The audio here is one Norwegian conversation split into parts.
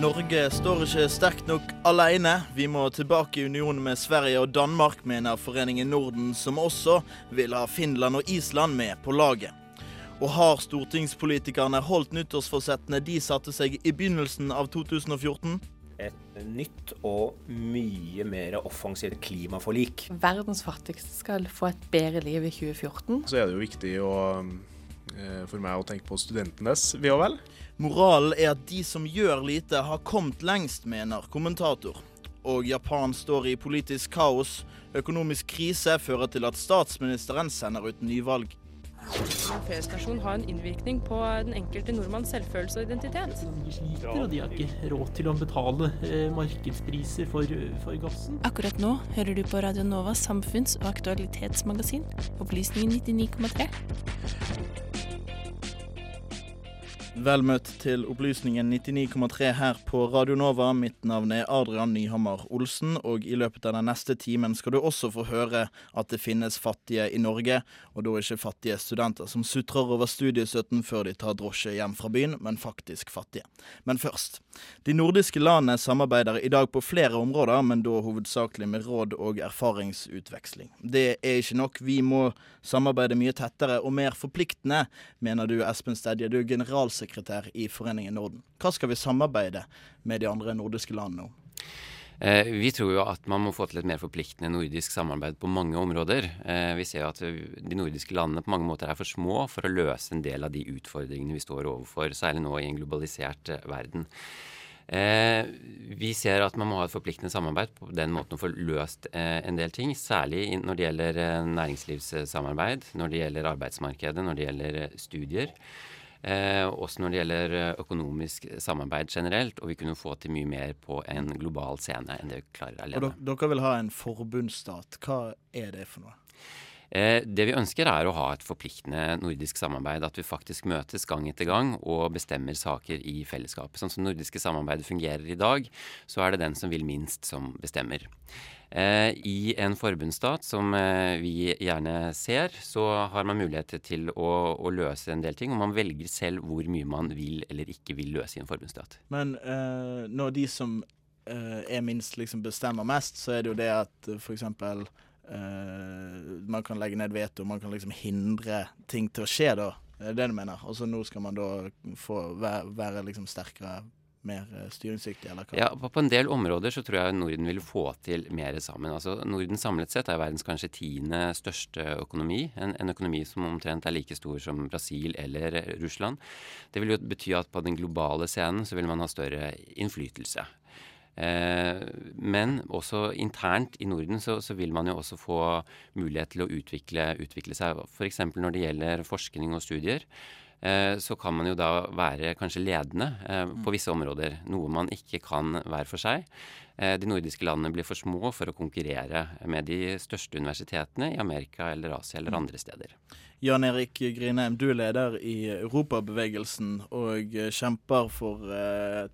Norge står ikke sterkt nok alene. Vi må tilbake i union med Sverige og Danmark, mener Foreningen Norden, som også vil ha Finland og Island med på laget. Og har stortingspolitikerne holdt nyttårsforsettene de satte seg i begynnelsen av 2014? Et nytt og mye mer offensivt klimaforlik. Verdens fattigste skal få et bedre liv i 2014. Så er det jo viktig å, eh, for meg å tenke på studentenes ve og vel. Moralen er at de som gjør lite, har kommet lengst, mener kommentator. Og Japan står i politisk kaos. Økonomisk krise fører til at statsministeren sender ut nyvalg. En feriestasjon har en innvirkning på den enkelte nordmanns selvfølelse og identitet. De sliter, og de har ikke råd til å betale eh, markedspriser for, for gassen. Akkurat nå hører du på Radio Novas samfunns- og aktualitetsmagasin, Opplysningen 99,3. Vel møtt til Opplysningen 99,3 her på Radio Nova. Mitt navn er Adrian Nyhammer Olsen, og i løpet av den neste timen skal du også få høre at det finnes fattige i Norge, og da ikke fattige studenter som sutrer over studiestøtten før de tar drosje hjem fra byen, men faktisk fattige. Men først. De nordiske landene samarbeider i dag på flere områder, men da hovedsakelig med råd og erfaringsutveksling. Det er ikke nok. Vi må samarbeide mye tettere og mer forpliktende, mener du, Espen Stedje. Du er generalsekretær i Foreningen Norden. Hva skal vi samarbeide med de andre nordiske landene om? Eh, vi tror jo at man må få til et mer forpliktende nordisk samarbeid på mange områder. Eh, vi ser jo at de nordiske landene på mange måter er for små for å løse en del av de utfordringene vi står overfor, særlig nå i en globalisert eh, verden. Vi ser at man må ha et forpliktende samarbeid på den måten å få løst en del ting. Særlig når det gjelder næringslivssamarbeid, når det gjelder arbeidsmarkedet, når det gjelder studier. Eh, også når det gjelder økonomisk samarbeid generelt, og vi kunne få til mye mer på en global scene enn det vi klarer alene. Og dere vil ha en forbundsstat. Hva er det for noe? Eh, det vi ønsker er å ha et forpliktende nordisk samarbeid. At vi faktisk møtes gang etter gang og bestemmer saker i fellesskapet. Sånn som nordiske samarbeidet fungerer i dag, så er det den som vil minst, som bestemmer. Eh, I en forbundsstat som eh, vi gjerne ser, så har man mulighet til å, å, løse en del ting. Og man velger selv hvor mye man vil eller ikke vil løse i en forbundsstat. Men eh, når de som eh, er minst, liksom bestemmer mest, så er det jo det at uh, f.eks. Uh, man kan legge ned veto, man kan liksom hindre ting til å skje, da. Det er det du mener? Og så nå skal man da få være, være liksom sterkere mer styringsdyktig. Ja, på, en del områder så tror jeg Norden vil få til mer sammen. Altså Norden samlet sett er verdens kanskje tiende største økonomi. En, en, økonomi som omtrent er like stor som Brasil eller Russland. Det vil jo bety at på den globale scenen så vil man ha større innflytelse. Eh, men også internt i Norden så, så, vil man jo også få mulighet til å utvikle, utvikle seg. F.eks. når det gjelder forskning og studier. Eh, så kan man jo da være kanskje ledende eh, på visse områder. Noe man ikke kan hver for seg. Eh, de nordiske landene blir for små for å konkurrere med de største universitetene i Amerika eller Asia eller andre steder. Jan Erik Grinheim, du er leder i Europabevegelsen og kjemper for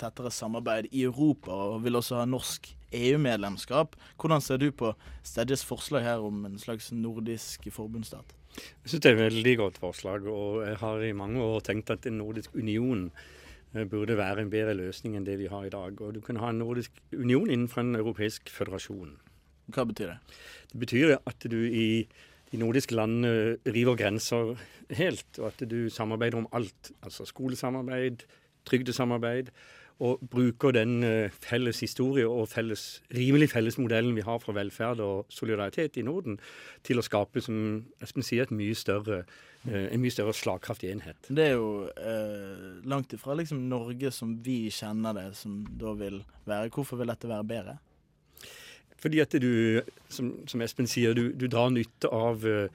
tettere samarbeid i Europa og vil også ha norsk EU-medlemskap. Hvordan ser du på Stedjes forslag her om en slags nordisk forbundsstat? Jeg synes det er et veldig godt forslag, og jeg har i mange år tenkt at en nordisk union burde være en bedre løsning enn det vi har i dag. Og du kunne ha en nordisk union innenfor en europeisk føderasjon. Hva betyr det? Det betyr at du i de nordiske landene river grenser helt, og at du samarbeider om alt. Altså skolesamarbeid, trygdesamarbeid. Og bruker den eh, felles historie og felles, rimelig felles modellen vi har for velferd og solidaritet i Norden, til å skape, som Espen sier, et mye større, eh, en mye større slagkraftig enhet. Det er jo eh, langt ifra liksom Norge som vi kjenner det, som da vil være. Hvorfor vil dette være bedre? Fordi at du, som, som Espen sier, du, du drar nytte av eh,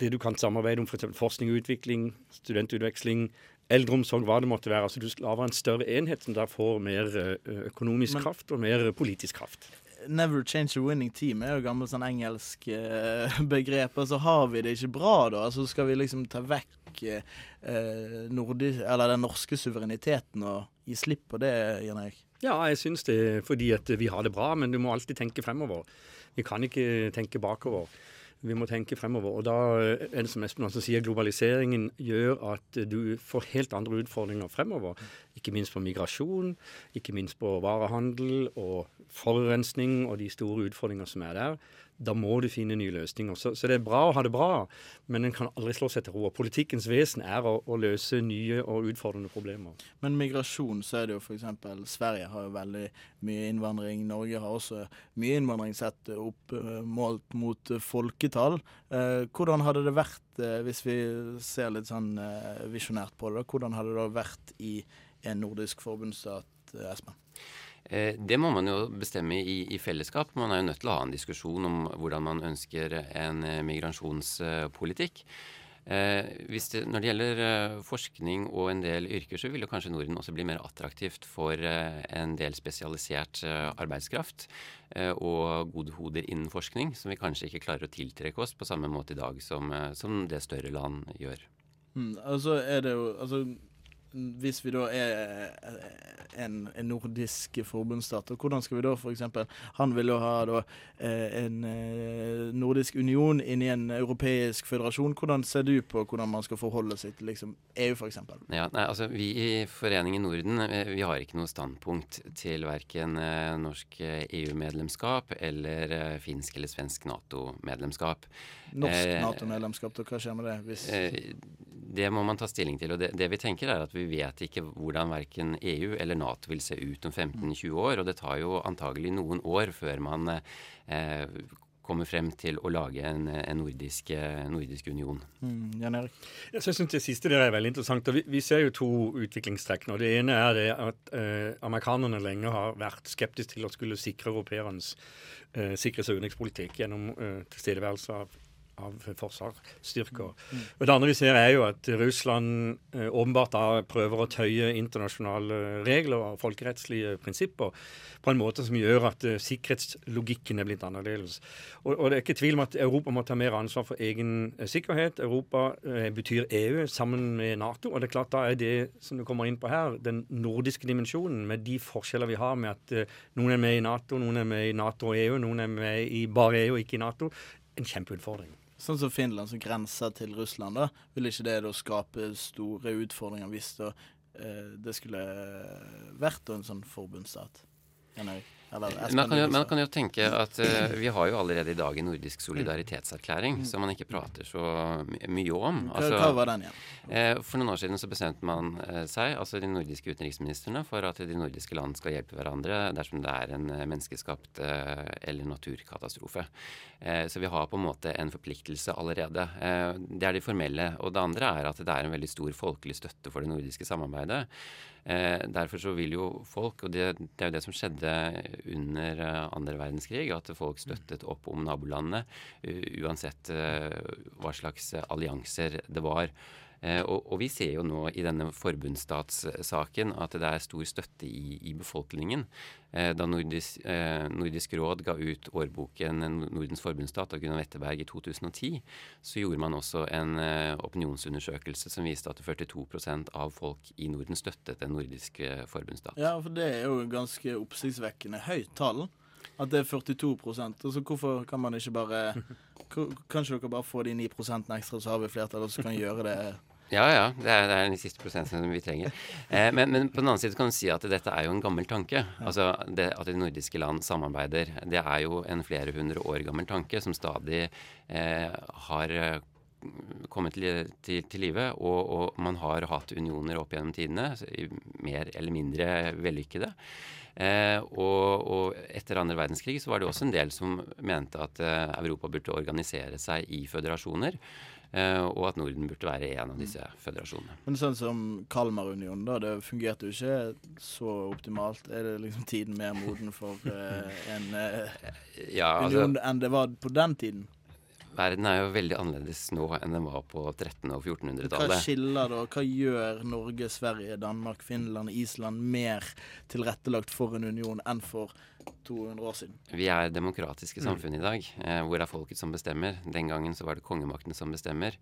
det du kan samarbeide om, f.eks. For forskning og utvikling, studentutveksling, eldreomsorg, hva det måtte være. Altså Du lager en større enhet som da får mer eh, økonomisk Men- kraft og mer politisk kraft. Never change a winning team er jo gammelt sånn engelsk eh, begrep. Altså har vi det ikke bra, da? Altså skal vi liksom ta vekk eh, nordi, eller den norske suvereniteten og gi slipp på det, Jan Erik? Ja, jeg syns det fordi at vi har det bra, men du må alltid tenke fremover. Vi kan ikke tenke bakover. Vi må tenke fremover. Og da er det som Espen også sier, globaliseringen gjør at du får helt andre utfordringer fremover. Ikke minst på migrasjon, ikke minst på varehandel og forurensning og de store utfordringer som er der. Da må du finne nye løsninger. Så, så det er bra å ha det bra, men en kan aldri slå seg til ro. Politikkens vesen er å, å løse nye og utfordrende problemer. Men migrasjon, så er det jo f.eks. Sverige har jo veldig mye innvandring. Norge har også mye innvandring sett opp eh, målt mot eh, folketall. Eh, hvordan hadde det vært, eh, hvis vi ser litt sånn visjonært på det, da, hvordan hadde det vært i en nordisk forbundsstat, Espen? Eh, Det må man jo bestemme i, i fellesskap. Man er jo nødt til å ha en diskusjon om hvordan man ønsker en eh, migrasjonspolitikk. Eh, det, når det gjelder forskning og en del yrker, så vil jo kanskje Norden også bli mer attraktivt for en del spesialisert arbeidskraft og gode hoder innen forskning, som vi kanskje ikke klarer å tiltrekke oss på samme måte i dag som, som det større land gjør. Mm, altså er det jo altså, Hvis vi da er eh, en, en nordisk forbundsstat, hvordan skal vi da f.eks. Han vil jo ha da eh, en eh, nordisk union inn i en europeisk føderasjon. Hvordan ser du på hvordan man skal forholde seg til liksom, EU, f.eks.? Ja, altså Vi i Foreningen Norden vi har ikke noe standpunkt til verken norsk EU-medlemskap eller eh, finsk eller svensk Nato-medlemskap. Norsk Eh, Nato-medlemskap, hva skjer med det? Hvis Eh, Det må man ta stilling til. og det, det vi tenker er at Vi vet ikke hvordan verken EU eller Nato vil se ut om 15-20 år. Og det tar jo antagelig noen år før man eh, kommer frem til å lage en, en nordisk, eh, nordisk union. Mm, Jan Erik? Ja, så jeg synes Det siste der er veldig interessant. og Vi, vi ser jo to utviklingstrekk nå. Det ene er det at eh, amerikanerne lenge har vært skeptiske til å skulle sikre europeernes eh, sikkerhets- og utenrikspolitikk gjennom eh, tilstedeværelse av av forsvarsstyrker. Mm. Og Det andre vi ser, er jo at Russland eh, åpenbart da prøver å tøye internasjonale regler og folkerettslige prinsipper på en måte som gjør at eh, sikkerhetslogikken er blitt annerledes. Og, og det er ikke tvil om at Europa må ta mer ansvar for egen eh, sikkerhet. Europa betyr EU sammen med Nato. Og det er klart da er det som du kommer inn på her, den nordiske dimensjonen med de forskjeller vi har med at noen er med i Nato, noen er med i Nato og EU, noen er med i bare EU og ikke i Nato, en kjempeutfordring. Sånn som Finland, som grenser til Russland, da, vil ikke det da skape store utfordringer hvis da, eh, det skulle vært en sånn forbundsstat? Jan Erik? Espen, Man kan, jo, man kan jo tenke at uh, vi har jo allerede i dag en nordisk solidaritetserklæring som man ikke prater så mye om. Hva- hva var den igjen? Uh, for noen år siden så bestemte man uh, seg, altså de nordiske utenriksministrene, for at de nordiske land skal hjelpe hverandre dersom det er en menneskeskapt eller naturkatastrofe. Så vi har på en måte en forpliktelse allerede. Det er det formelle. Og det andre er at det er en veldig stor folkelig støtte for det nordiske samarbeidet. Eh, derfor så vil jo folk, og det, det er jo det som skjedde under eh, andre verdenskrig, at folk støttet opp om nabolandene uansett eh, hva slags eh, allianser det var. Eh, og, og vi ser jo nå i denne forbundsstatssaken at det er stor støtte i, i befolkningen. Eh, da Nordisk, eh, Nordisk råd ga ut årboken Nordens forbundsstat av Gunnar Wetterberg i 2010, så gjorde man også en opinionsundersøkelse som viste at 42% av folk i Norden støttet en nordisk forbundsstat. Ja, for det er jo ganske oppsiktsvekkende høyt tall. At det er 42% Altså Hvorfor kan man ikke bare Kan kan dere bare få de 9% ekstra, så har vi flertall, så kan gjøre det Ja, ja. Det er, det er den siste prosenten vi trenger. Eh, men, men på den annen side kan du si at dette er jo en gammel tanke. Altså det, At de nordiske land samarbeider. Det er jo en flere hundre år gammel tanke som stadig eh, har eh, kommet til, til, til live, og, og, man har hatt unioner opp gjennom tidene, mer eller mindre vellykkede. Eh, og, og, etter andre verdenskrig så var det også en del som mente at eh, Europa burde organisere seg i føderasjoner. Eh, og at Norden burde være en av disse føderasjonene. Men sånn som Kalmarunionen, da, det fungerte jo ikke så optimalt. Er det liksom tiden mer moden for eh, en eh, ja, altså, union enn det var på den tiden? Verden er jo veldig annerledes nå enn den var på 1300- og 1400-tallet. Hva skiller da? Hva gjør Norge, Sverige, Danmark, Finland, Island mer tilrettelagt for en union enn for 200 år siden? Vi er demokratiske samfunn i dag, eh, hvor det er folket som bestemmer. Den gangen så var det kongemakten som bestemmer.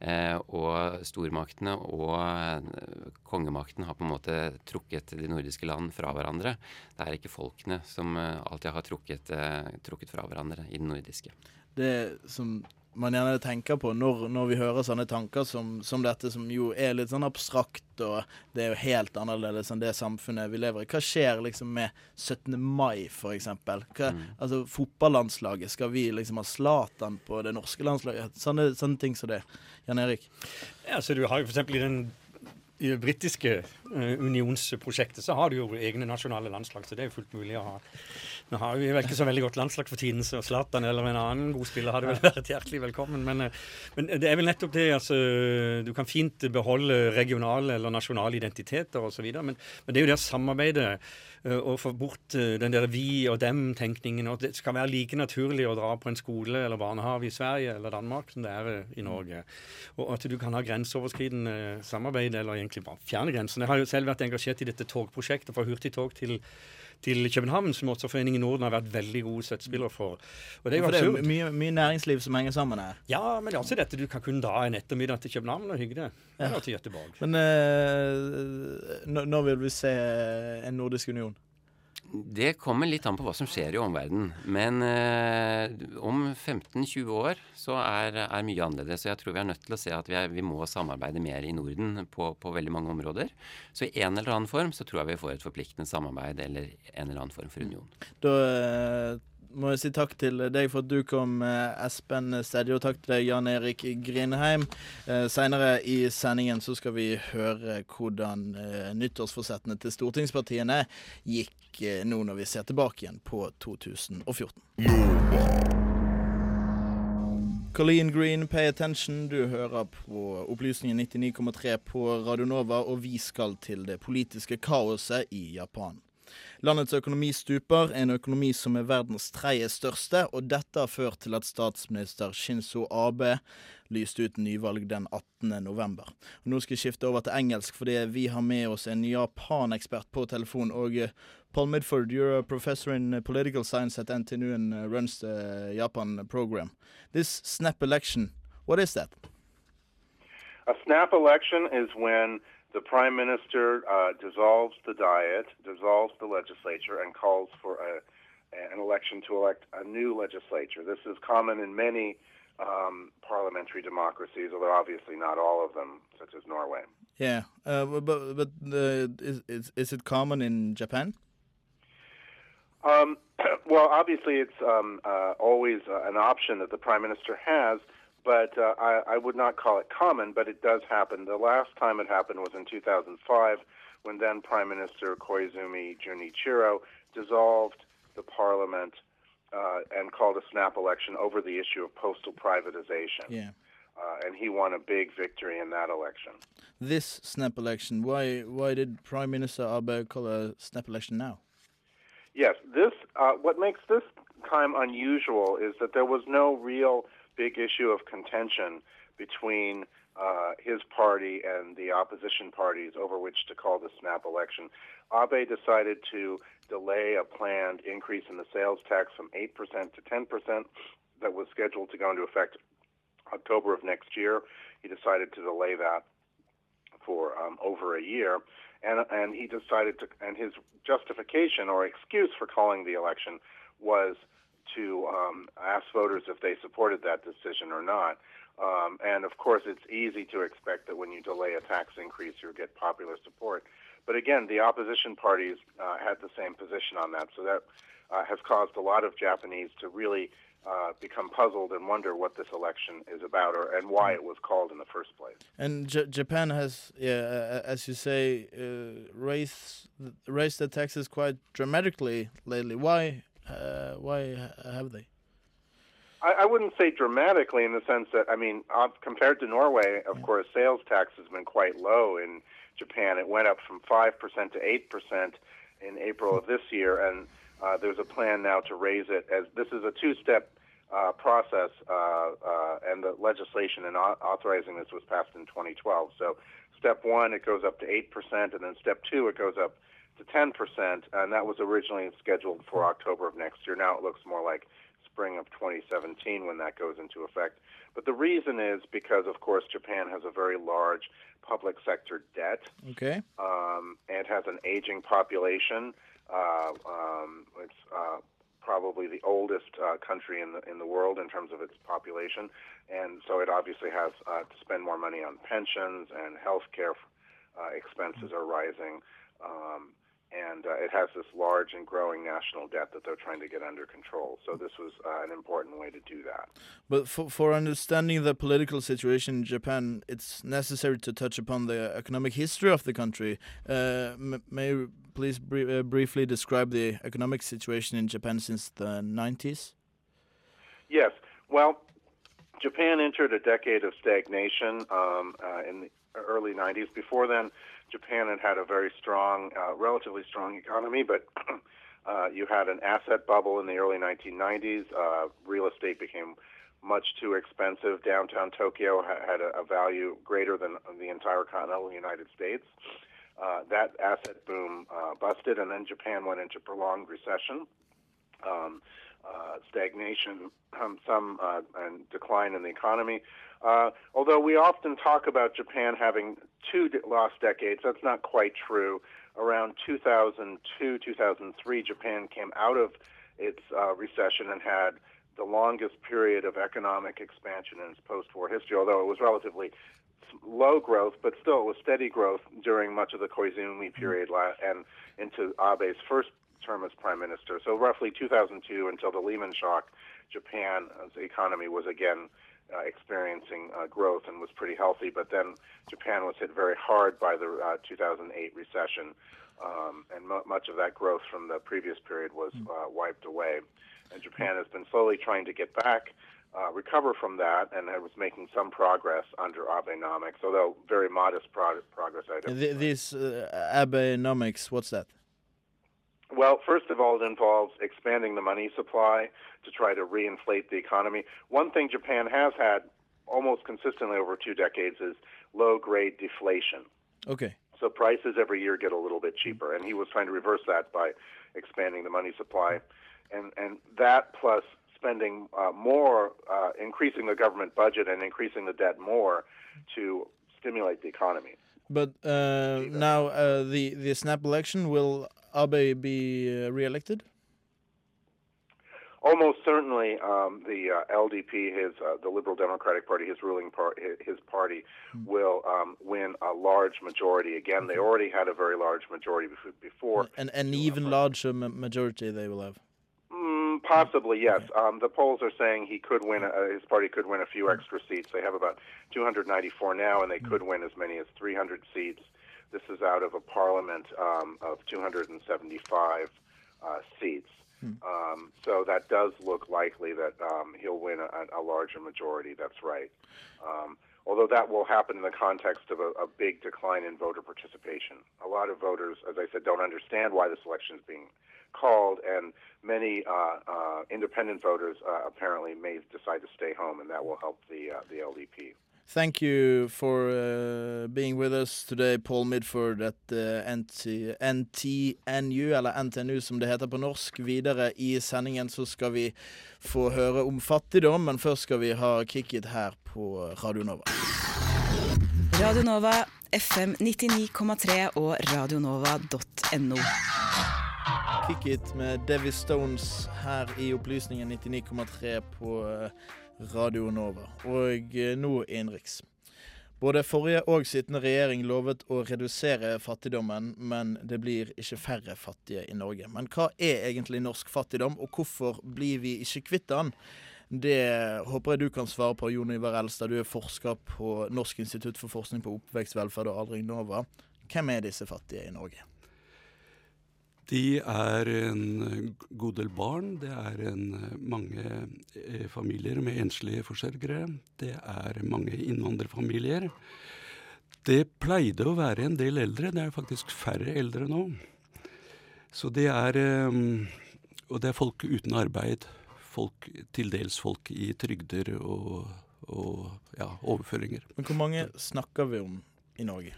Eh, og stormaktene og eh, kongemakten har på en måte trukket de nordiske land fra hverandre. Det er ikke folkene som eh, alltid har trukket, eh, trukket fra hverandre i den nordiske det som man gjerne tenker på når, når vi hører sånne tanker som, som, dette, som jo er litt sånn abstrakt, og det er jo helt annerledes enn det samfunnet vi lever i. Hva skjer liksom med 17. mai, f.eks.? Mm. Altså, fotballandslaget, skal vi liksom ha Zlatan på det norske landslaget? Sånne, sånne ting som det. Jan Erik? Ja, så du har jo f.eks. i den i det britiske uh, unionsprosjektet så har du jo egne nasjonale landslag, så det er jo fullt mulig å ha. Nå har vi vel ikke så veldig godt landslag for tiden, så Zlatan eller en annen god spiller hadde vel vært hjertelig velkommen. Men, uh, men, det er vel nettopp det, altså Du kan fint beholde regionale eller nasjonale identiteter osv., men, men det er jo det å samarbeide og få bort den der vi og dem-tenkningen. og Det skal være like naturlig å dra på en skole eller barnehage i Sverige eller Danmark som det er i Norge. Og at du kan ha grenseoverskridende samarbeid eller egentlig bare fjerne grensene. Jeg har jo selv vært engasjert i dette togprosjektet fra hurtigtog til til København, som Motorforeningen Norden har vært veldig gode støttespillere for. Og det er jo for det er mye, mye, næringsliv som henger sammen her. Ja, men det er også dette du kan kunne dra en ettermiddag til København og hygge deg. Ja. til Göteborg. Men uh, når vil vi se en nordisk union? Det kommer litt an på hva som skjer i omverdenen. Men eh, om 15-20 år så er, er, mye annerledes. Så jeg tror vi er nødt til å se at vi, er, vi må samarbeide mer i Norden på, på, veldig mange områder. Så i en eller annen form så tror jeg vi får et forpliktende samarbeid eller en eller annen form for union. Da må jeg si takk til deg for at du kom, eh, Espen Stedje, og takk til deg, Jan Erik Grindheim. Eh, Seinere i sendingen så skal vi høre hvordan eh, nyttårsforsettene til stortingspartiene gikk eh, nå når vi ser tilbake igjen på 2014. Colleen Green, pay attention. Du hører på Opplysningen 99,3 på Radio Nova, og vi skal til det politiske kaoset i Japan. Landets økonomi stuper, en økonomi som er verdens tredje største, og dette har ført til at statsminister Shinzo Abe lyste ut nyvalg den 18. november. Og nå skal jeg skifte over til engelsk, fordi vi har med oss en Japan-ekspert på telefon. og uh, Paul Midford, you're a professor in political science at NTNU and uh, runs the Japan program. This snap election, what is that? A snap election is when the prime minister uh, dissolves the diet, dissolves the legislature, and calls for a, an election to elect a new legislature. This is common in many um, parliamentary democracies, although obviously not all of them, such as Norway. Yeah, uh, but but uh, is, is is it common in Japan? Um, well, obviously, it's um, uh, always uh, an option that the prime minister has but uh, I, I would not call it common, but it does happen. The last time it happened was in 2005 when then Prime Minister Koizumi Junichiro dissolved the parliament uh, and called a snap election over the issue of postal privatization. Yeah. Uh, and he won a big victory in that election. This snap election, why why did Prime Minister Abe call a snap election now? Yes, this uh, what makes this time unusual is that there was no real big issue of contention between uh, his party and the opposition parties over which to call the snap election. Abe decided to delay a planned increase in the sales tax from 8% to 10% that was scheduled to go into effect October of next year. He decided to delay that for um, over a year. And, and he decided to, and his justification or excuse for calling the election was to um, ask voters if they supported that decision or not. Um, and of course, it's easy to expect that when you delay a tax increase, you'll get popular support. But again, the opposition parties uh, had the same position on that, so that uh, has caused a lot of Japanese to really uh, become puzzled and wonder what this election is about or and why it was called in the first place. And J- Japan has, yeah, as you say, uh, raised raised their taxes quite dramatically lately. Why? Uh, why ha- have they? I, I wouldn't say dramatically in the sense that I mean, uh, compared to Norway, of course, sales tax has been quite low in Japan. It went up from five percent to eight percent in April of this year, and uh, there's a plan now to raise it. As this is a two-step uh, process, uh, uh, and the legislation and au- authorizing this was passed in 2012. So, step one, it goes up to eight percent, and then step two, it goes up to 10 percent, and that was originally scheduled for October of next year. Now it looks more like spring of 2017 when that goes into effect. But the reason is because, of course, Japan has a very large public sector debt. Okay. Um, it has an aging population. Uh, um, it's uh, probably the oldest uh, country in the in the world in terms of its population, and so it obviously has uh, to spend more money on pensions and health care uh, expenses are rising. Um, and uh, it has this large and growing national debt that they're trying to get under control. So this was uh, an important way to do that. But for, for understanding the political situation in Japan, it's necessary to touch upon the economic history of the country. Uh, m- may you please br- uh, briefly describe the economic situation in Japan since the 90s? Yes. Well, Japan entered a decade of stagnation um, uh, in the early 90s. Before then, Japan had had a very strong, uh, relatively strong economy, but uh, you had an asset bubble in the early 1990s. Uh, real estate became much too expensive. Downtown Tokyo ha- had a, a value greater than the entire continental United States. Uh, that asset boom uh, busted, and then Japan went into prolonged recession. Um, uh, stagnation, um, some uh, and decline in the economy. Uh, although we often talk about Japan having two lost decades, that's not quite true. Around 2002, 2003, Japan came out of its uh, recession and had the longest period of economic expansion in its post-war history. Although it was relatively low growth, but still it was steady growth during much of the Koizumi period and into Abe's first term as prime minister. So roughly 2002 until the Lehman shock, Japan's economy was again uh, experiencing uh, growth and was pretty healthy. But then Japan was hit very hard by the uh, 2008 recession, um, and mu much of that growth from the previous period was uh, wiped away. And Japan has been slowly trying to get back. Uh, recover from that, and it was making some progress under Abenomics, although very modest pro- progress. I'd Th- this uh, Abenomics, what's that? Well, first of all, it involves expanding the money supply to try to reinflate the economy. One thing Japan has had almost consistently over two decades is low grade deflation. Okay. So prices every year get a little bit cheaper, and he was trying to reverse that by expanding the money supply, and and that plus spending uh, more, uh, increasing the government budget and increasing the debt more to stimulate the economy. But uh, now uh, the the snap election will Abe be uh, re-elected? Almost certainly, um, the uh, LDP, his uh, the Liberal Democratic Party, his ruling part, his party, will um, win a large majority again. They already had a very large majority before. An an even larger ma majority they will have. Mm, possibly, yes. Um, the polls are saying he could win. Uh, his party could win a few extra seats. They have about 294 now, and they could win as many as 300 seats. This is out of a parliament um, of 275 uh, seats. Um, so that does look likely that um, he'll win a, a larger majority. That's right. Um, although that will happen in the context of a, a big decline in voter participation. A lot of voters, as I said, don't understand why this election is being called, and many uh, uh, independent voters uh, apparently may decide to stay home, and that will help the uh, the LDP. Thank you for uh, being with us today, Paul Midford at uh, NT, NTNU, eller NTNU som det heter på norsk. Videre i sendingen så skal vi få høre om fattigdom, men først skal vi ha kicket her på Radio Nova. Radio Nova, FM 99,3 og radionova.no. Kick It med Devi Stones her i Opplysningen 99,3 på eh, Radio Nova. Og eh, nå innenriks. Både forrige og sittende regjering lovet å redusere fattigdommen, men det blir ikke færre fattige i Norge. Men hva er egentlig norsk fattigdom, og hvorfor blir vi ikke kvitt den? Det håper jeg du kan svare på, Jon Ivar Elstad. Du er forsker på Norsk institutt for forskning på oppvekst, velferd og aldring, NOVA. Hvem er disse fattige i Norge? De er en god del barn. Det er mange eh, familier med enslige forsørgere. Det er mange innvandrerfamilier. Det pleide å være en del eldre. Det er faktisk færre eldre nå. Så det er eh, Og det er folk uten arbeid. Folk, til dels folk i trygder og, og ja, overføringer. Men hvor mange snakker vi om i Norge?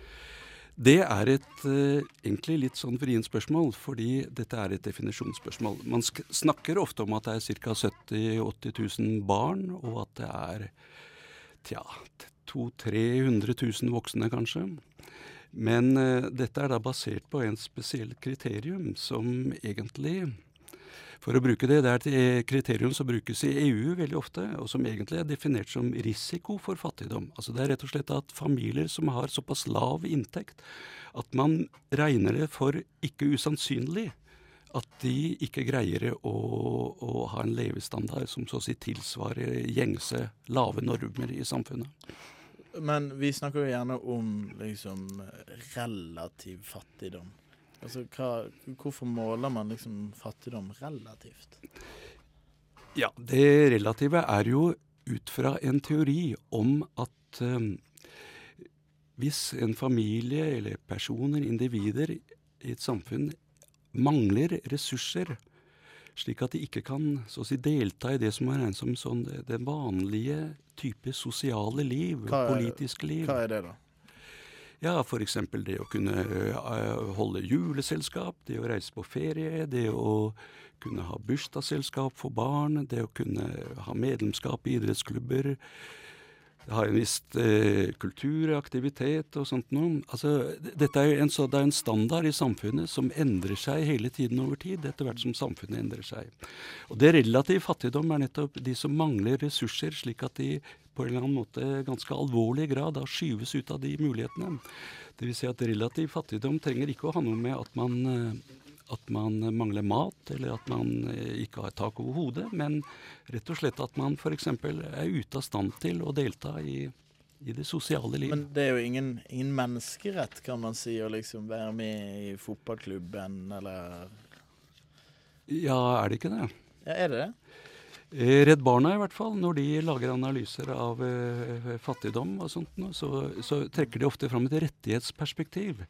Det er et eh, egentlig litt sånn vrient spørsmål, fordi dette er et definisjonsspørsmål. Man snakker ofte om at det er ca. 70 000-80 000 barn, og at det er tja, 200 000-300 000 voksne, kanskje. Men eh, dette er da basert på en spesiell kriterium som egentlig for å bruke det, Det er et kriterium som brukes i EU veldig ofte, og som egentlig er definert som risiko for fattigdom. Altså Det er rett og slett at familier som har såpass lav inntekt at man regner det for ikke usannsynlig at de ikke greier å, å ha en levestandard som så å si tilsvarer gjengse lave normer i samfunnet. Men vi snakker jo gjerne om liksom relativ fattigdom. Altså, hva, hvorfor måler man liksom fattigdom relativt? Ja, det relative er jo ut fra en teori om at um, hvis en familie eller personer, individer i et samfunn mangler ressurser, slik at de ikke kan si, delta i det som er regnet som sånn, det vanlige type sosiale liv, hva er, politiske liv. Hva er det, da? Ja, f.eks. det å kunne uh, holde juleselskap, det å reise på ferie, det å kunne ha bursdagsselskap for barn, det å kunne ha medlemskap i idrettsklubber, ha en viss uh, kulturaktivitet og sånt noe. Altså, dette er en, så, det er en standard i samfunnet som endrer seg hele tiden over tid, etter hvert som samfunnet endrer seg. Og det relativ fattigdom er nettopp de som mangler ressurser, slik at de på en eller annen måte ganske alvorlig grad da skyves ut av de mulighetene. Dvs. Si at relativ fattigdom trenger ikke å ha noe med at man, eh, at man mangler mat, eller at man eh, ikke har tak over hodet, men rett og slett at man f.eks. er ute av stand til å delta i, i det sosiale liv. Men det er jo ingen, ingen, menneskerett, kan man si, å liksom være med i fotballklubben, eller Ja, er det ikke det? Ja, er det det? Eh, Redd Barna i hvert fall, når de lager analyser av eh, fattigdom og sånt, så, så, trekker de ofte fram et rettighetsperspektiv.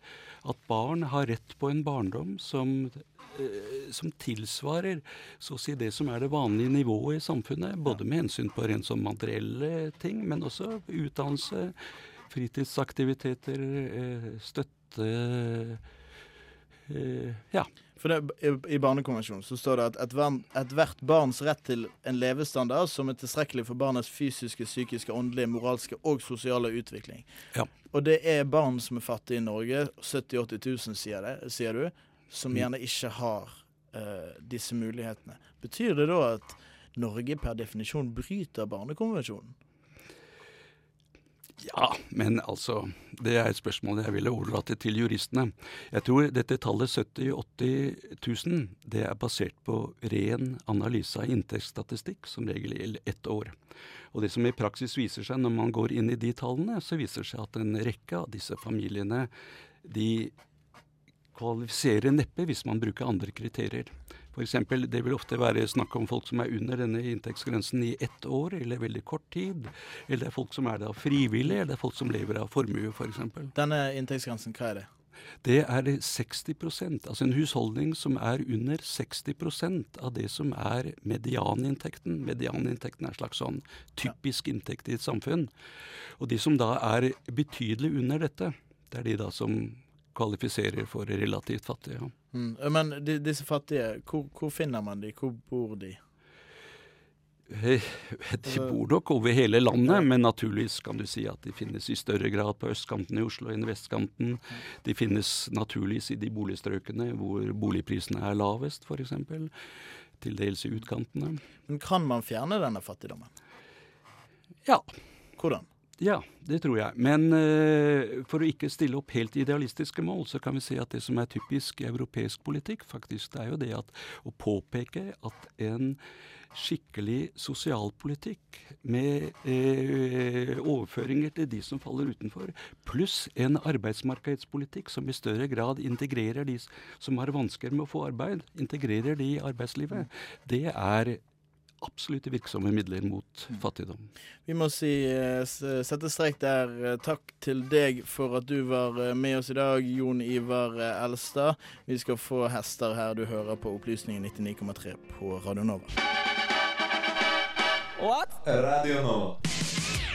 At barn har rett på en barndom som, eh, som tilsvarer så å si det som er det vanlige nivået i samfunnet. Både med hensyn på rent sånn materielle ting, men også utdannelse, fritidsaktiviteter, eh, støtte Ja. For det, i, i, Barnekonvensjonen så står det at ethvert et barns rett til en levestandard som er tilstrekkelig for barnets fysiske, psykiske, åndelige, moralske og sosiale utvikling. Ja. Og det er barn som er fattige i Norge, 70 000-80 000 sier, det, sier, du, som mm. gjerne ikke har uh, disse mulighetene. Betyr det da at Norge per definisjon bryter Barnekonvensjonen? Ja, men altså Det er et spørsmål jeg ville overlate til juristene. Jeg tror dette tallet 70 000-80 000 det er basert på ren analyse av inntektsstatistikk, som regel gjelder ett år. Og det som i praksis viser seg når man går inn i de tallene, så viser det seg at en rekke av disse familiene de kvalifiserer neppe hvis man bruker andre kriterier. F.eks. det vil ofte være snakk om folk som er under denne inntektsgrensen i ett år eller veldig kort tid. Eller det er folk som er det av frivillig, eller det er folk som lever av formue f.eks. For denne inntektsgrensen, hva er det? Det er 60% altså en husholdning som er under 60% av det som er medianinntekten. Medianinntekten er en slags sånn typisk inntekt i et samfunn. Og de som da er betydelig under dette, det er de da som kvalifiserer for relativt fattige. Mm. Men de, disse fattige, hvor, hvor, finner man de? Hvor bor de? De bor nok over hele landet, men naturligvis kan du si at de finnes i større grad på østkanten i Oslo enn vestkanten. De finnes naturligvis i de boligstrøkene hvor boligprisene er lavest, f.eks. Til dels i utkantene. Men kan man fjerne denne fattigdommen? Ja. Hvordan? Ja, det tror jeg. Men uh, for å ikke stille opp helt idealistiske mål, så kan vi si at det som er typisk europeisk politikk, faktisk, det er jo det at å påpeke at en skikkelig sosialpolitikk med uh, overføringer til de som faller utenfor, pluss en arbeidsmarkedspolitikk som i større grad integrerer de som har vansker med å få arbeid, integrerer de i arbeidslivet, det er absolutt virksomme midler mot fattigdom. Vi må si eh, sette strek der. Takk til deg for at du var eh, med oss i dag, Jon Ivar eh, Elstad. Vi skal få hester her. Du hører på Opplysningen 99,3 på Radio Nova. What? Radio Nova.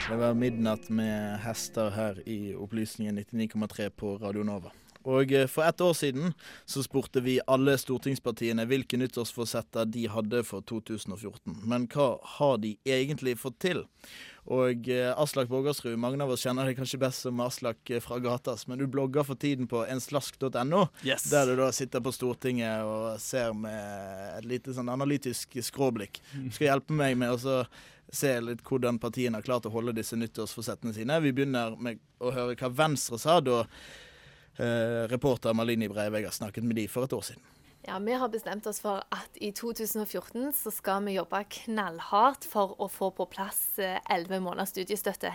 Det var midnatt med hester her i Opplysningen 99,3 på Radio Nova. Og eh, for ett år siden så spurte vi alle stortingspartiene hvilke nyttårsforsetter de hadde for 2014. Men hva har de egentlig fått til? Og eh, Aslak Borgersrud, mange av oss kjenner deg kanskje best som Aslak eh, fra Gatas, men du blogger for tiden på enslask.no, yes. der du da sitter på Stortinget og ser med et lite sånn analytisk skråblikk. Du skal hjelpe meg med å se litt hvordan partiene har klart å holde disse nyttårsforsettene sine. Vi begynner med å høre hva Venstre sa da eh, reporter Malini Breivik har snakket med de for et år siden. Ja, Vi har bestemt oss for at i 2014 så skal vi jobbe knallhardt for å få på plass eh, elleve måneders studiestøtte.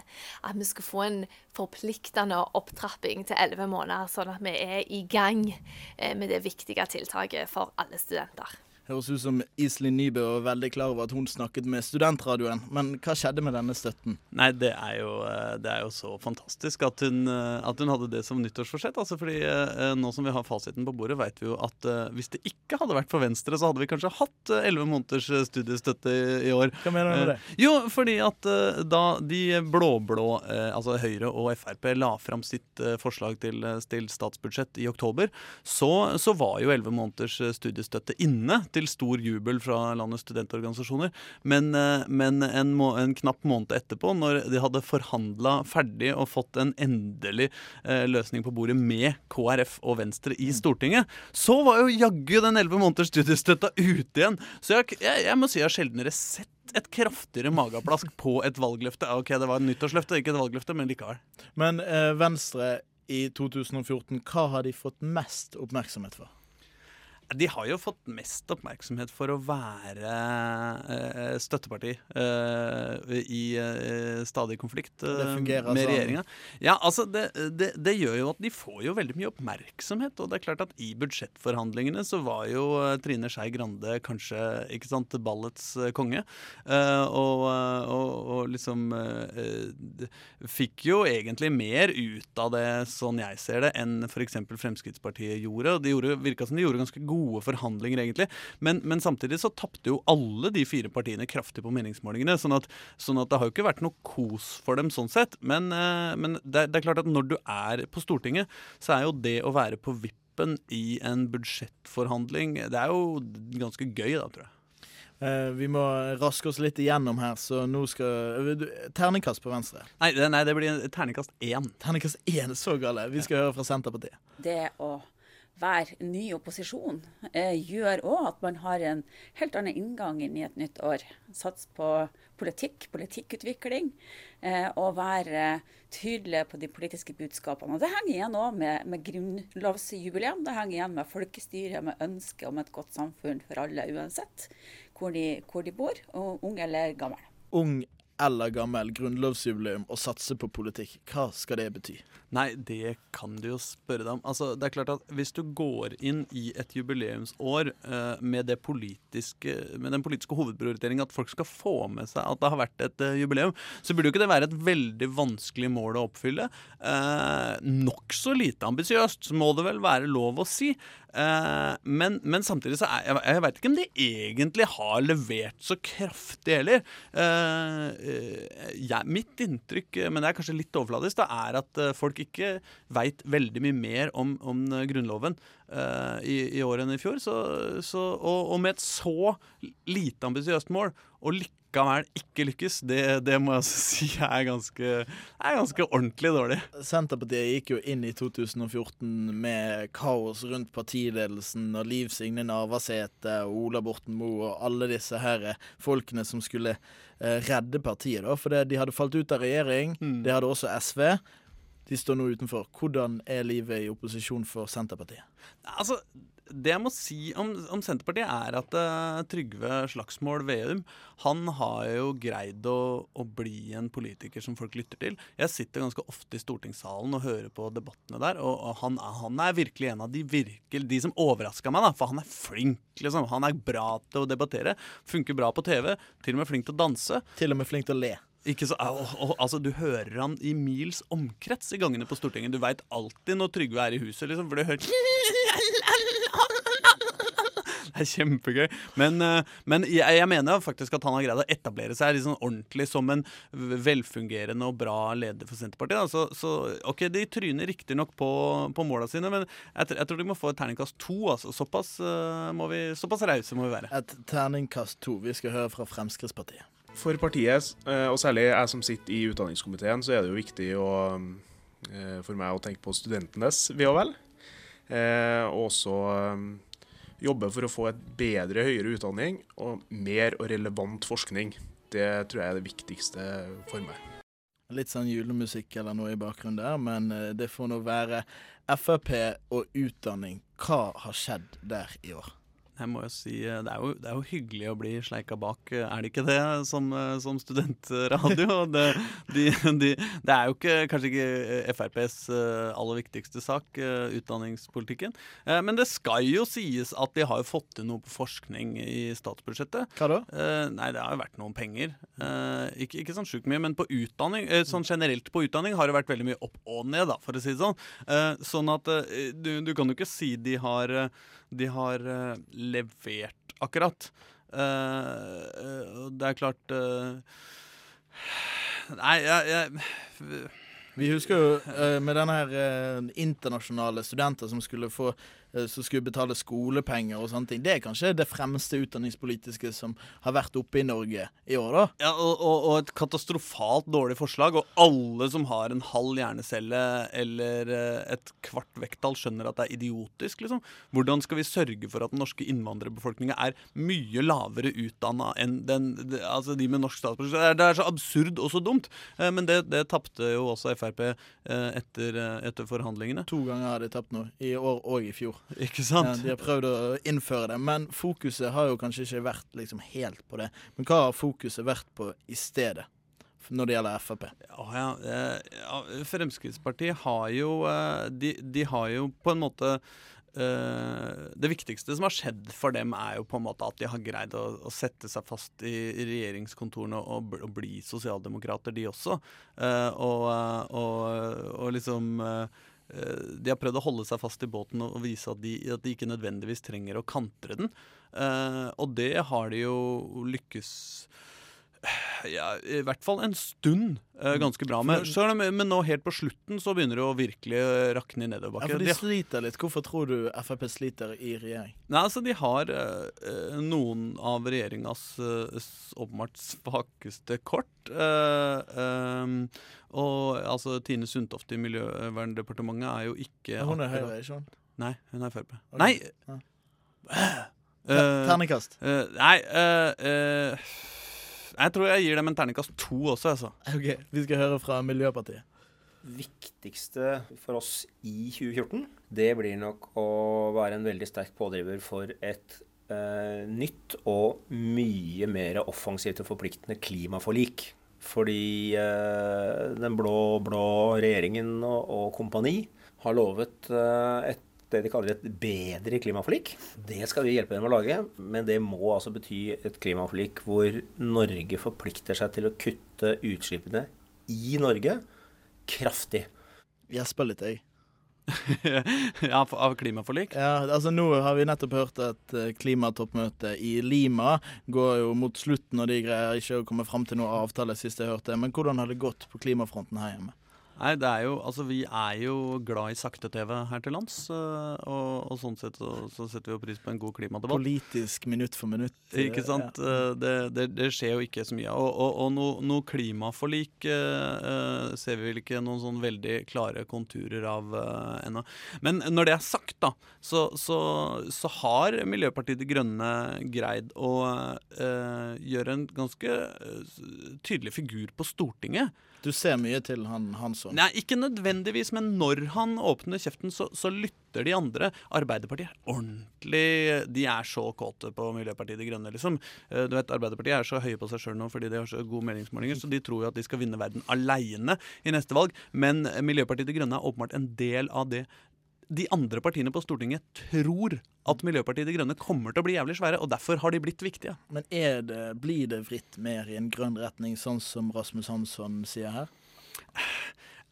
At vi skal få en forpliktende opptrapping til elleve måneder, sånn at vi er i gang eh, med det viktige tiltaket for alle studenter. Høres ut som Iselin Nybø var veldig klar over at hun snakket med studentradioen. Men hva skjedde med denne støtten? Nei, det er jo, eh, det er jo så fantastisk at hun, eh, at hun, hadde det som nyttårsforsett. Altså fordi eh, nå som vi har fasiten på bordet, vet vi jo at hvis det ikke hadde vært for Venstre, så hadde vi kanskje hatt elleve måneders studiestøtte i, i, år. Hva mener du med det? Jo, fordi at da de blå-blå, altså Høyre og Frp, la fram sitt forslag til, til statsbudsjett i oktober, så, så var jo elleve måneders studiestøtte inne. til til stor jubel fra landets studentorganisasjoner. Men, eh, men en, må, en, knapp måned etterpå, når de hadde forhandla ferdig og fått en endelig eh, løsning på bordet med KrF og Venstre i Stortinget, så var jo jaggu den elleve måneders studiestøtta ute igjen. Så jeg, jeg, jeg må si jeg har sjeldnere sett et kraftigere mageplask på et valgløfte. Ok, det var et nyttårsløfte, ikke et valgløfte, men likevel. Men eh, Venstre i 2014, hva har de fått mest oppmerksomhet for? De har jo fått mest oppmerksomhet for å være uh, støtteparti uh, i uh, stadig konflikt med sånn. regjeringa. Ja, altså det, det, det, gjør jo at de får jo veldig mye oppmerksomhet. Og det er klart at i budsjettforhandlingene så var jo Trine Skei Grande kanskje ikke sant, ballets konge. Og, og, og, liksom fikk jo egentlig mer ut av det, sånn jeg ser det, enn f.eks. Fremskrittspartiet gjorde. Og det gjorde, virka som de gjorde ganske gode gode forhandlinger, egentlig. Men, men samtidig så tapte jo alle de fire partiene kraftig på meningsmålingene. Sånn at, sånn at, det har jo ikke vært noe kos for dem sånn sett. Men, eh, men det, det, er klart at når du er på Stortinget, så er jo det å være på vippen i en budsjettforhandling, det er jo ganske gøy, da, tror jeg. Uh, vi må raske oss litt igjennom her, så nå skal Terningkast på venstre. Nei, det, nei, det blir terningkast én. Terningkast én, så gale. Vi skal høre fra Senterpartiet. Det å være ny opposisjon eh, gjør òg at man har en helt annen inngang inn i et nytt år. Sats på politikk, politikkutvikling, eh, og være tydelig på de politiske budskapene. Og Det henger igjen òg med, med grunnlovsjubileum. Det henger igjen med folkestyret, med ønsket om et godt samfunn for alle, uansett hvor de, hvor de bor, og ung eller gammel. Ung eller gammel grunnlovsjubileum og satse på politikk. Hva skal det bety? Nei, det kan du jo spørre deg om. Altså, det er klart at Hvis du går inn i et jubileumsår uh, med, med, den politiske hovedprioriteringen at folk skal få med seg at det har vært et uh, jubileum, så burde jo ikke det være et veldig vanskelig mål å oppfylle. Uh, Nokså lite ambisiøst, må det vel være lov å si. Men, men, samtidig så er jeg, jeg veit ikke om de egentlig har levert så kraftig heller. Ja, mitt inntrykk, men det er kanskje litt overfladisk, da, er at folk ikke veit veldig mye mer om, om Grunnloven uh, i, i, år enn i fjor. Så, så, og, og, med et så lite ambisiøst mål, og likevel ikke lykkes, det, det må jeg altså si er ganske, er ganske ordentlig dårlig. Senterpartiet gikk jo inn i 2014 med kaos rundt partiledelsen og Liv Signe Navarsete og Ola Borten Moe og alle disse her folkene som skulle eh, redde partiet. da, For de hadde falt ut av regjering. Mm. Det hadde også SV. De står nå utenfor. Hvordan er livet i opposisjon for Senterpartiet? Altså, det jeg må si om, om Senterpartiet, er at uh, Trygve Slagsmål Veum han har jo greid å, å, bli en politiker som folk lytter til. Jeg sitter ganske ofte i stortingssalen og hører på debattene der, og, og han, han, er virkelig en av de, virkel, de som overraska meg, da, for han er flink. liksom. Han er bra til å debattere, funker bra på TV, til og med flink til å danse. Til og med flink til å le. Ikke så, og, og, altså, Du hører han i mils omkrets i gangene på Stortinget. Du veit alltid når Trygve er i huset, liksom, for du hører Det er kjempegøy. Men, eh, men jeg, jeg, mener faktisk at han har greid å etablere seg liksom ordentlig som en velfungerende og bra leder for Senterpartiet. Så, så ok, De tryner riktignok på, på måla sine, men jeg, jeg, tror de må få et terningkast to. Altså. Såpass, uh, må vi, såpass rause må vi være. Et terningkast to. Vi skal høre fra Fremskrittspartiet. For partiet, eh, og særlig jeg som sitter i utdanningskomiteen, så er det jo viktig å, eh, for meg å tenke på studentenes ve og vel. Eh, og også jobbe for å få et bedre høyere utdanning og mer og relevant forskning. Det tror jeg er det viktigste for meg. Litt sånn julemusikk eller noe i bakgrunnen der, men det får nå være Frp og utdanning. Hva har skjedd der i år? Jeg må jo si eh, det er jo, det er jo, hyggelig å bli sleika bak, eh, er det ikke det, som, eh, som studentradio? Det, de, de, det, er jo ikke, kanskje ikke FrPs aller viktigste sak, utdanningspolitikken. Men det skal jo sies at de har fått til noe på forskning i statsbudsjettet. Hva da? Nei, det har jo vært noen penger. Ikke, ikke sånn sjukt mye, men på utdanning, sånn generelt på utdanning har det vært veldig mye opp og ned, da, for å si det sånn. Sånn at du, du kan jo ikke si de har de har uh, levert akkurat. Uh, det er klart uh, Nei, jeg, jeg Vi husker jo med denne her internasjonale studenter som skulle få Eh, som skulle betale skolepenger og sånne ting. Det er kanskje det fremste utdanningspolitiske som har vært oppe i Norge i år, da. Ja, og, og, og et katastrofalt dårlig forslag. Og alle som har en halv hjernecelle eller eh, et kvart vekttall, skjønner at det er idiotisk, liksom. Hvordan skal vi sørge for at den norske innvandrerbefolkninga er mye lavere utdanna enn den, altså de med norsk statsborgerskap? Det er så absurd og så dumt. Eh, men det, det tapte jo også Frp etter, etter forhandlingene. To ganger har de tapt nå. I år og i fjor. Ikke sant? Ja, de har prøvd å innføre det, men fokuset har jo kanskje ikke vært liksom helt på det. Men hva har fokuset vært på i stedet? Når det gjelder Frp? Ja, ja, ja, Fremskrittspartiet har jo eh, de, de, har jo på en måte Uh, det viktigste som har skjedd for dem, er jo på en måte at de har greid å, å sette seg fast i, i regjeringskontorene og, og, bli sosialdemokrater, de også. Uh, og, og, og, liksom uh, Eh, de har prøvd å holde seg fast i båten og vise at de, at de ikke nødvendigvis trenger å kantre den. Uh, og det har de jo lykkes ja, i hvert fall en stund uh, ganske bra med. Så, men nå helt på slutten så begynner det å virkelig rakne i nedoverbakke. Ja, for de sliter litt. Hvorfor tror du Frp sliter i regjering? Nei, altså De har uh, noen av regjeringas uh, åpenbart svakeste kort. Um, og altså Tine Sundtoft i Miljøverndepartementet er jo ikke Hun er Høyre, ikke sant? Nei, hun er Frp. Okay. Nei! Ja. Terningkast? nei uh, jeg tror jeg gir dem en terningkast to også, altså. Ok, Vi skal høre fra Miljøpartiet. Viktigste for oss i 2014, det blir nok å være en veldig sterk pådriver for et eh, nytt og mye mer offensivt og forpliktende klimaforlik. Fordi eh, den blå-blå regjeringen og, og, kompani har lovet eh, et det de kaller et bedre klimaforlik. Det skal vi hjelpe dem å lage, men det må altså bety et klimaforlik hvor Norge forplikter seg til å kutte utslippene i Norge kraftig. Jeg spør litt, jeg. ja, av klimaforlik? Ja, altså Nå har vi nettopp hørt at eh, klimatoppmøtet i Lima går jo mot slutten, og de greier ikke å komme fram til noen avtale, sist jeg hørte. Men hvordan har det gått på klimafronten her hjemme? Nei, det er jo Altså, vi er jo glad i sakte-TV her til lands. øh, Og, og sånn sett så, så setter vi jo pris på en god klimadebatt. Politisk minutt for minutt. Ikke sant? Ja. Det, det, det skjer jo ikke så mye. Og, og, og noe no klimaforlik eh, eh, ser vi vel ikke noen sånn veldig klare konturer av eh, ennå. Men når det er sagt, da, så, så, så har Miljøpartiet De Grønne greid å eh, gjøre en ganske eh, tydelig figur på Stortinget. Du ser mye til han Hansson. Nei, ikke nødvendigvis, men når han åpner kjeften, så, så lytter de andre. Arbeiderpartiet er ordentlig De er så kåte på Miljøpartiet De Grønne, liksom. Eh, Du vet, Arbeiderpartiet er så høye på seg sjøl nå fordi de har så gode meningsmålinger, så de tror jo at de skal vinne verden aleine i neste valg. Men Miljøpartiet De Grønne er åpenbart en del av det de andre partiene på Stortinget tror at Miljøpartiet De Grønne kommer til å bli jævlig svære, og derfor har de blitt viktige. Men er det, blir det vritt mer i en grønn retning, sånn som Rasmus Hansson sier her?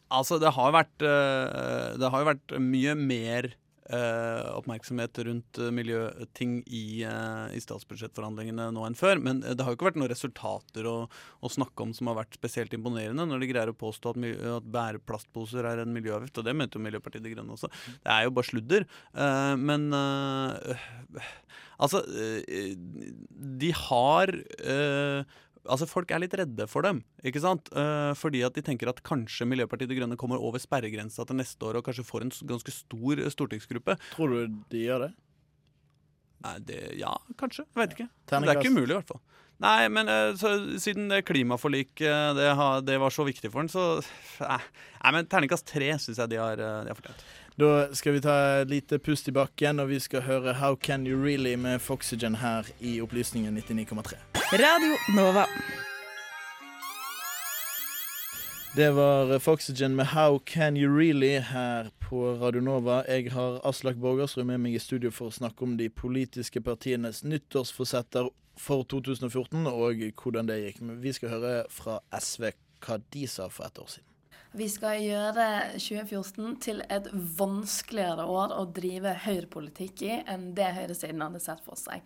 Altså, det har vært, eh, det har jo vært mye mer eh, oppmerksomhet rundt eh, miljøting i, eh, i statsbudsjettforhandlingene nå enn før. Men det har jo ikke vært noen resultater å, å snakke om som har vært spesielt imponerende, når de greier å påstå at, at bæreplastposer er en miljøavgift. Og det mente jo Miljøpartiet De Grønne også. Det er jo bare sludder. Eh, men eh, altså eh, De har eh, Altså Folk er litt redde for dem, ikke sant? Eh, fordi at de tenker at kanskje Miljøpartiet De Grønne kommer over sperregrensa til neste år og kanskje får en ganske stor eh, stortingsgruppe. Tror du de gjør det? Nei, det, Ja, kanskje. Jeg vet ikke. Det er ikke umulig, i hvert fall. Nei, men eh, så, siden det klimaforliket det, det var så viktig for den, så Nei, men terningkast tre syns jeg de har, de har fortjent. Da skal vi ta et lite pust i bakken, og vi skal høre How Can You Really med Foxygen her i Opplysningen 99,3. Radio Nova. Det var Foxygen med How Can You Really her på Radio Nova. Jeg har Aslak Borgersrud med meg i studio for å snakke om de politiske partienes nyttårsforsetter for 2014, og hvordan det gikk. Men vi skal høre fra SV hva de sa for et år siden. Vi skal gjøre 2014 til et vanskeligere år å drive høyrepolitikk i enn det høyresiden hadde sett for seg.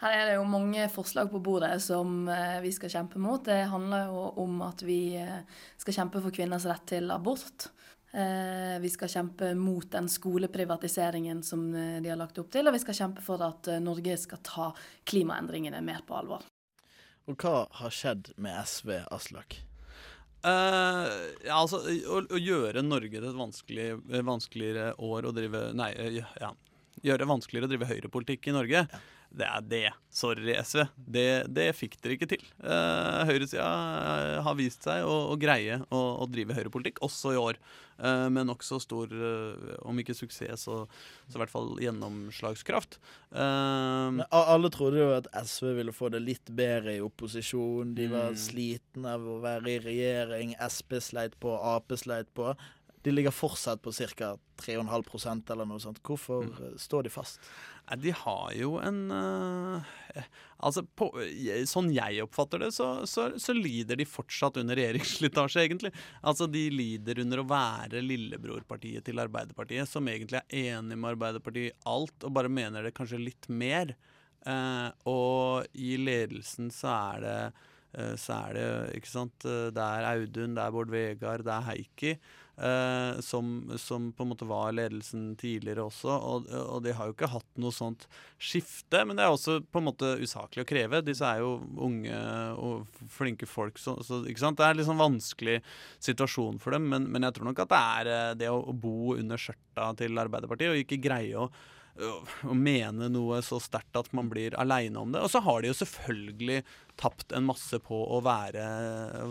Her er det jo mange forslag på bordet som eh, vi skal kjempe mot. Det handler jo om at vi eh, skal kjempe for kvinners rett til abort. Eh, Vi skal kjempe mot den skoleprivatiseringen som de har lagt opp til, og vi skal kjempe for at Norge skal ta klimaendringene mer på alvor. Og hva har skjedd med SV, Aslak? Eh, ja, altså, å, å gjøre Norge til et vanskelig, vanskeligere år å drive Nei, eh, ja. Gjøre vanskeligere å drive høyrepolitikk i Norge. Det er det. Sorry, SV. Det, det fikk dere ikke til. Uh, Høyresida eh, har vist seg å, å greie å, å drive høyrepolitikk, også i år. Eh, med nokså stor, om ikke suksess, så, så i hvert fall gjennomslagskraft. Men alle trodde jo at SV ville få det litt bedre i opposisjon. De var Mm. slitne av å være i regjering. Sp sleit på, Ap sleit på. De ligger fortsatt på ca. 3,5% eller noe sånt. Hvorfor Mm. eh, står de fast? De har jo en uh, Altså, på, sånn jeg oppfatter det, så, så, så lider de fortsatt under regjeringsslitasje, egentlig. Altså, de lider under å være lillebrorpartiet til Arbeiderpartiet, som egentlig er enig med Arbeiderpartiet i alt, og bare mener det kanskje litt mer. Uh, og i ledelsen så er det uh, så er det, ikke sant Det er Audun, det er Bård Vegar, det er Heikki. Eh, som, som på en måte var ledelsen tidligere også. Og, og de har jo ikke hatt noe sånt skifte, men det er også på en måte usaklig å kreve. Disse er jo unge og flinke folk, så, så det er en sånn vanskelig situasjon for dem. Men, men jeg tror nok at det er eh, det å, å bo under skjørta til Arbeiderpartiet og ikke greie å å mene noe så sterkt at man blir aleine om det. Og så har de jo selvfølgelig tapt en masse på å være,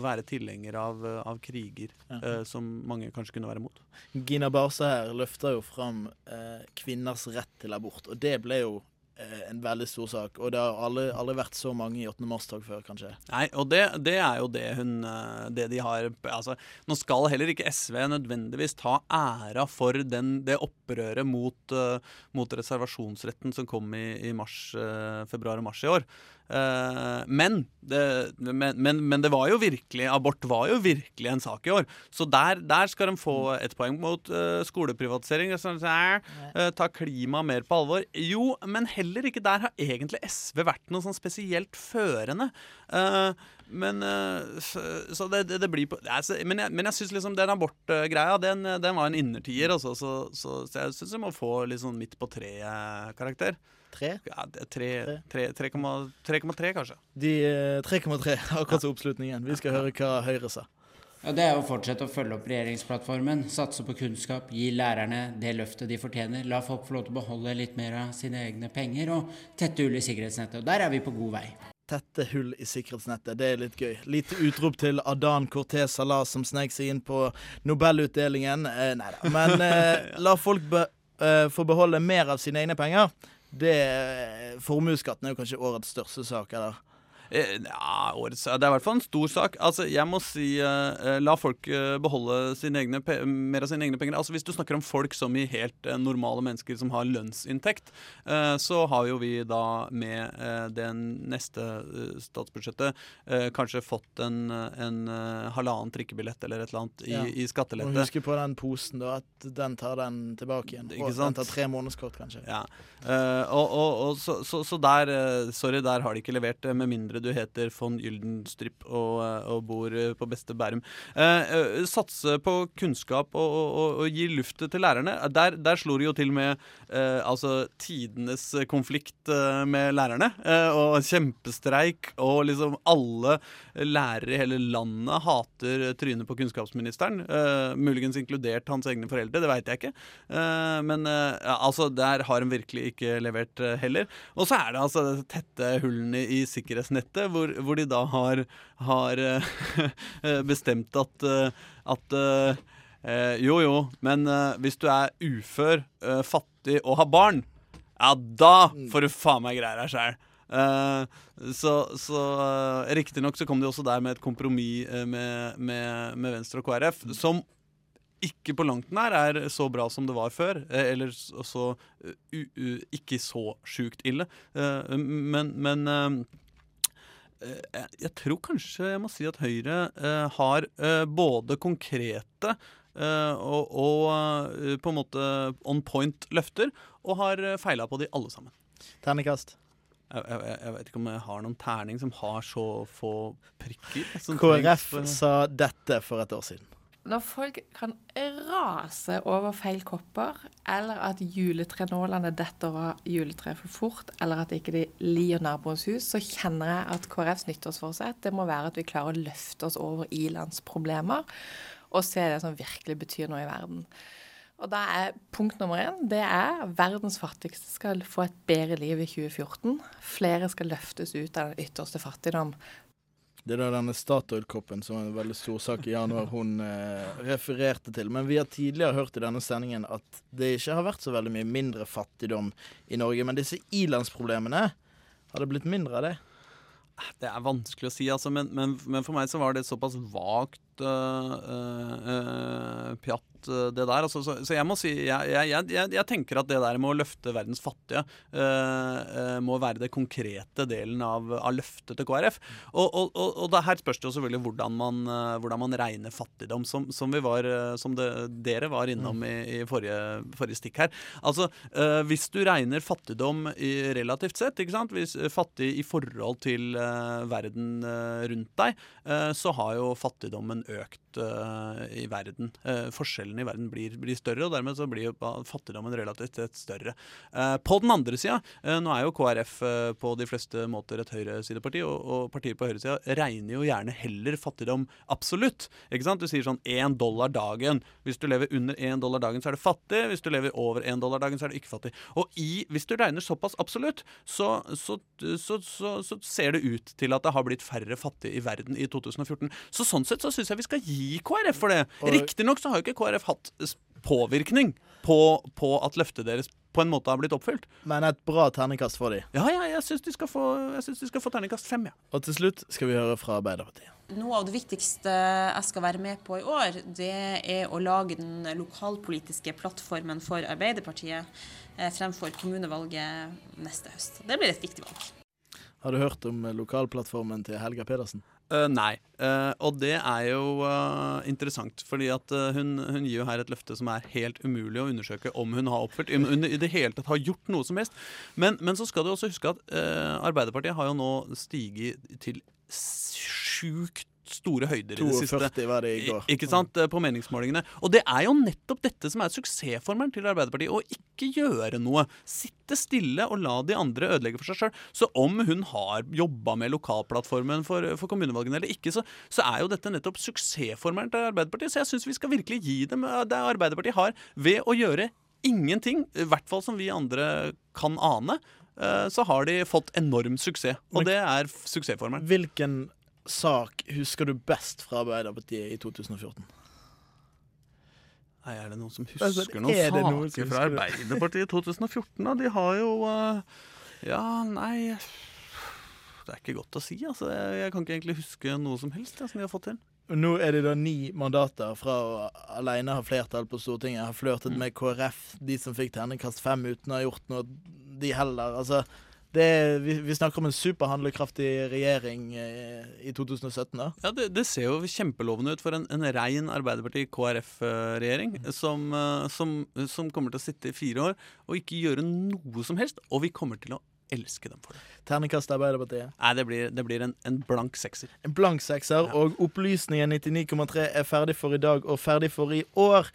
være tilhenger av, av kriger, eh, som mange kanskje kunne være imot. Gina Barse her løfter jo fram eh, kvinners rett til abort, og det ble jo en veldig stor sak. Og det har aldri, aldri vært så mange i 8. mars-tog før, kanskje. Nei, og det, det er jo det hun eh, Det de har Altså, nå skal heller ikke SV nødvendigvis ta æra for den, det opprøret mot, eh, mot reservasjonsretten som kom i, i mars, eh, februar og mars i år. Uh, men, det, men, men, men, det var jo virkelig Abort var jo virkelig en sak i år. Så der, der skal de få et poeng mot uh, skoleprivatisering. Sånn, uh, ta klima mer på alvor. Jo, men heller ikke der har egentlig SV vært noe sånn spesielt førende. men så, det, det, det, blir på altså, Men jeg, men jeg syns liksom den abortgreia, den, den var en innertier, altså. Så, så, så jeg syns jeg må få litt sånn midt på treet-karakter. Tre? Ja, 3,3 kanskje. De 3,3, eh, akkurat som oppslutningen. Vi skal høre hva Høyre sa. Ja, det er å fortsette å følge opp regjeringsplattformen. Satse på kunnskap, gi lærerne det løftet de fortjener. La folk få lov til å beholde litt mer av sine egne penger, og tette hull i sikkerhetsnettet. Og der er vi på god vei. Tette hull i sikkerhetsnettet, det er litt gøy. Lite utrop til Adan Cortez Salah som snek seg inn på Nobelutdelingen. Eh, nei da. Men eh, la folk be, eh, få beholde mer av sine egne penger det Formuesskatten er jo kanskje årets største sak, eller? Eh, ja, årets, det er i hvert fall en stor sak. Altså, jeg må si uh, la folk uh, beholde sine mer av sine egne penger. Altså, Hvis du snakker om folk som i helt uh, normale mennesker som har lønnsinntekt, så har jo vi da med det neste statsbudsjettet kanskje fått en, en halvannen trikkebillett eller et eller annet i, ja. i skattelette. Og husk på den posen, da, at den tar den tilbake igjen. Og den tar tre månedskort, kanskje. Ja. og, og, og så, så, så, der Sorry, der har de ikke levert, med mindre du heter von Gyldenstrip og, eh, og bor eh, på beste Bærum. Eh, eh, satse på kunnskap og, og, og, gi luft til lærerne. Der, der slo det jo til med eh, altså tidenes konflikt eh, med lærerne. og kjempestreik, og liksom alle lærere i hele landet hater trynet på kunnskapsministeren. muligens inkludert hans egne foreldre, det veit jeg ikke. men ja, altså, der har han virkelig ikke levert heller. Og så er det altså tette hullene i sikkerhetsnettet budsjettet, hvor, hvor de da har, har eh, bestemt at, eh, at eh, Jo, jo, men hvis du er ufør, fattig og har barn, ja, da mm. får du faen meg greier deg sjæl. Uh, så så uh, Riktignok så kom de også der med et kompromiss uh, med, med, med, Venstre og KrF, som ikke på langt nær er så bra som det var før. Eller så ikke så sjukt ille. men, men Eh, jeg tror kanskje jeg må si at Høyre eh, har eh, både konkrete og, og på en måte on point løfter, og har feila på de alle sammen. Ternekast? Jeg, jeg, jeg, vet ikke om jeg har noen terning som har så få prikker. KrF sa dette for et år siden når folk kan rase over feil kopper, eller at juletrenålene detter av juletreet for fort, eller at ikke de lir naboens hus, så kjenner jeg at KrFs nyttårsforsett det må være at vi klarer å løfte oss over i-landsproblemer og se det som virkelig betyr noe i verden. Og da er Punkt nummer én det er verdens fattigste skal få et bedre liv i 2014. Flere skal løftes ut av den ytterste fattigdom. Det er denne Statoil-koppen som er en veldig stor sak i januar hun eh, refererte til. Men vi har tidligere hørt i denne sendingen at det ikke har vært så veldig mye mindre fattigdom i Norge. Men disse ilandsproblemene, har det blitt mindre av det? Det er vanskelig å si, altså, men, men, men, for meg så var det såpass vagt øh, øh, pjatt Eh, det der. Altså, så, så, jeg må si jeg, jeg, jeg, jeg, tenker at det der med å løfte verdens fattige uh, må være det konkrete delen av, av løftet til KrF. Og, og, og, og her spørs det jo selvfølgelig hvordan man, hvordan man regner fattigdom, som, som, var, som det, dere var innom i, i forrige, forrige, stikk her. Altså, uh, Hvis du regner fattigdom i, relativt sett, ikke sant? Hvis, fattig i forhold til uh, verden rundt deg, så har jo fattigdommen økt i verden. forskjellen forskjellene i verden blir, blir, større, og dermed så blir fattigdommen relativt sett større. Eh, på den andre sida, eh, nå er jo KrF eh, på de fleste måter et høyresideparti, og, og partier på høyresida regner jo gjerne heller fattigdom absolutt. Ikke sant? Du sier sånn én dollar dagen. Hvis du lever under én dollar dagen, så er du fattig. Hvis du lever over én dollar dagen, så er du ikke fattig. Og i, hvis du regner såpass absolutt, så, så, så, så, ser det ut til at det har blitt færre fattige i verden i 2014. Så sånn sett så syns jeg vi skal gi KrF for det. Riktignok så har jo ikke KrF hatt påvirkning på, på, at løftet deres på en måte har blitt oppfylt. Men et bra terningkast for dem. Ja, ja jeg syns de, skal få, de skal få terningkast fem. Ja. Og til slutt skal vi høre fra Arbeiderpartiet. Noe av det viktigste jeg skal være med på i år, det er å lage den lokalpolitiske plattformen for Arbeiderpartiet eh, fremfor kommunevalget neste høst. Det blir et viktig valg. Har du hørt om lokalplattformen til Helga Pedersen? Uh, nei. Uh, og det er jo uh, interessant, fordi at hun, hun, gir jo her et løfte som er helt umulig å undersøke om hun har oppfylt. Om hun i det hele tatt har gjort noe som helst. Men, men så skal du også huske at Arbeiderpartiet har jo nå stiget til sjukt store høyder 42 i det siste. var det i går. Ikke sant, På meningsmålingene. Og det er jo nettopp dette som er suksessformelen til Arbeiderpartiet. Å ikke gjøre noe. Sitte stille og la de andre ødelegge for seg sjøl. Så om hun har jobba med lokalplattformen for, for kommunevalgene eller ikke, så, så, er jo dette nettopp suksessformelen til Arbeiderpartiet. Så jeg syns vi skal virkelig gi dem det Arbeiderpartiet har ved å gjøre ingenting, i hvert fall som vi andre kan ane, eh, så har de fått enorm suksess. Og det er suksessformelen. Hvilken sak husker du best fra Arbeiderpartiet i 2014? Nei, Er det noen som husker noen noe saker fra Arbeiderpartiet i 2014? da? De har jo uh, Ja, nei Det er ikke godt å si. altså. Jeg, jeg kan ikke egentlig huske noe som helst ja, som de har fått til. Nå er det da ni mandater fra å alene ha flertall på Stortinget. Har flørtet mm. med KrF, de som fikk terningkast fem uten å ha gjort noe, de heller. Altså, det, vi, vi, snakker om en superhandlekraftig regjering eh, i 2017. da. Ja, Det, det ser jo kjempelovende ut for en, en rein Arbeiderparti-KrF-regjering som, eh, som, som, kommer til å sitte i fire år og ikke gjøre noe som helst. Og vi kommer til å elske dem for det. Terningkast Arbeiderpartiet? Nei, det blir, det blir en, en, blank sekser. En blank sekser, ja. og Opplysningen 99,3 er ferdig for i dag og ferdig for i år.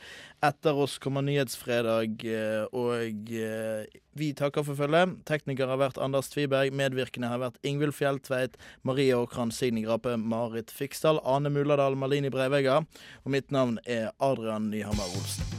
Etter oss kommer Nyhetsfredag, eh, og eh, vi takker for følget. Tekniker har vært Anders Tviberg, medvirkende har vært Ingvild Fjelltveit, Marie Åkran, Signe Grape, Marit Fiksdal, Ane Mulladal, Malini Breivega. og mitt navn er Adrian Nyhammer Olsen.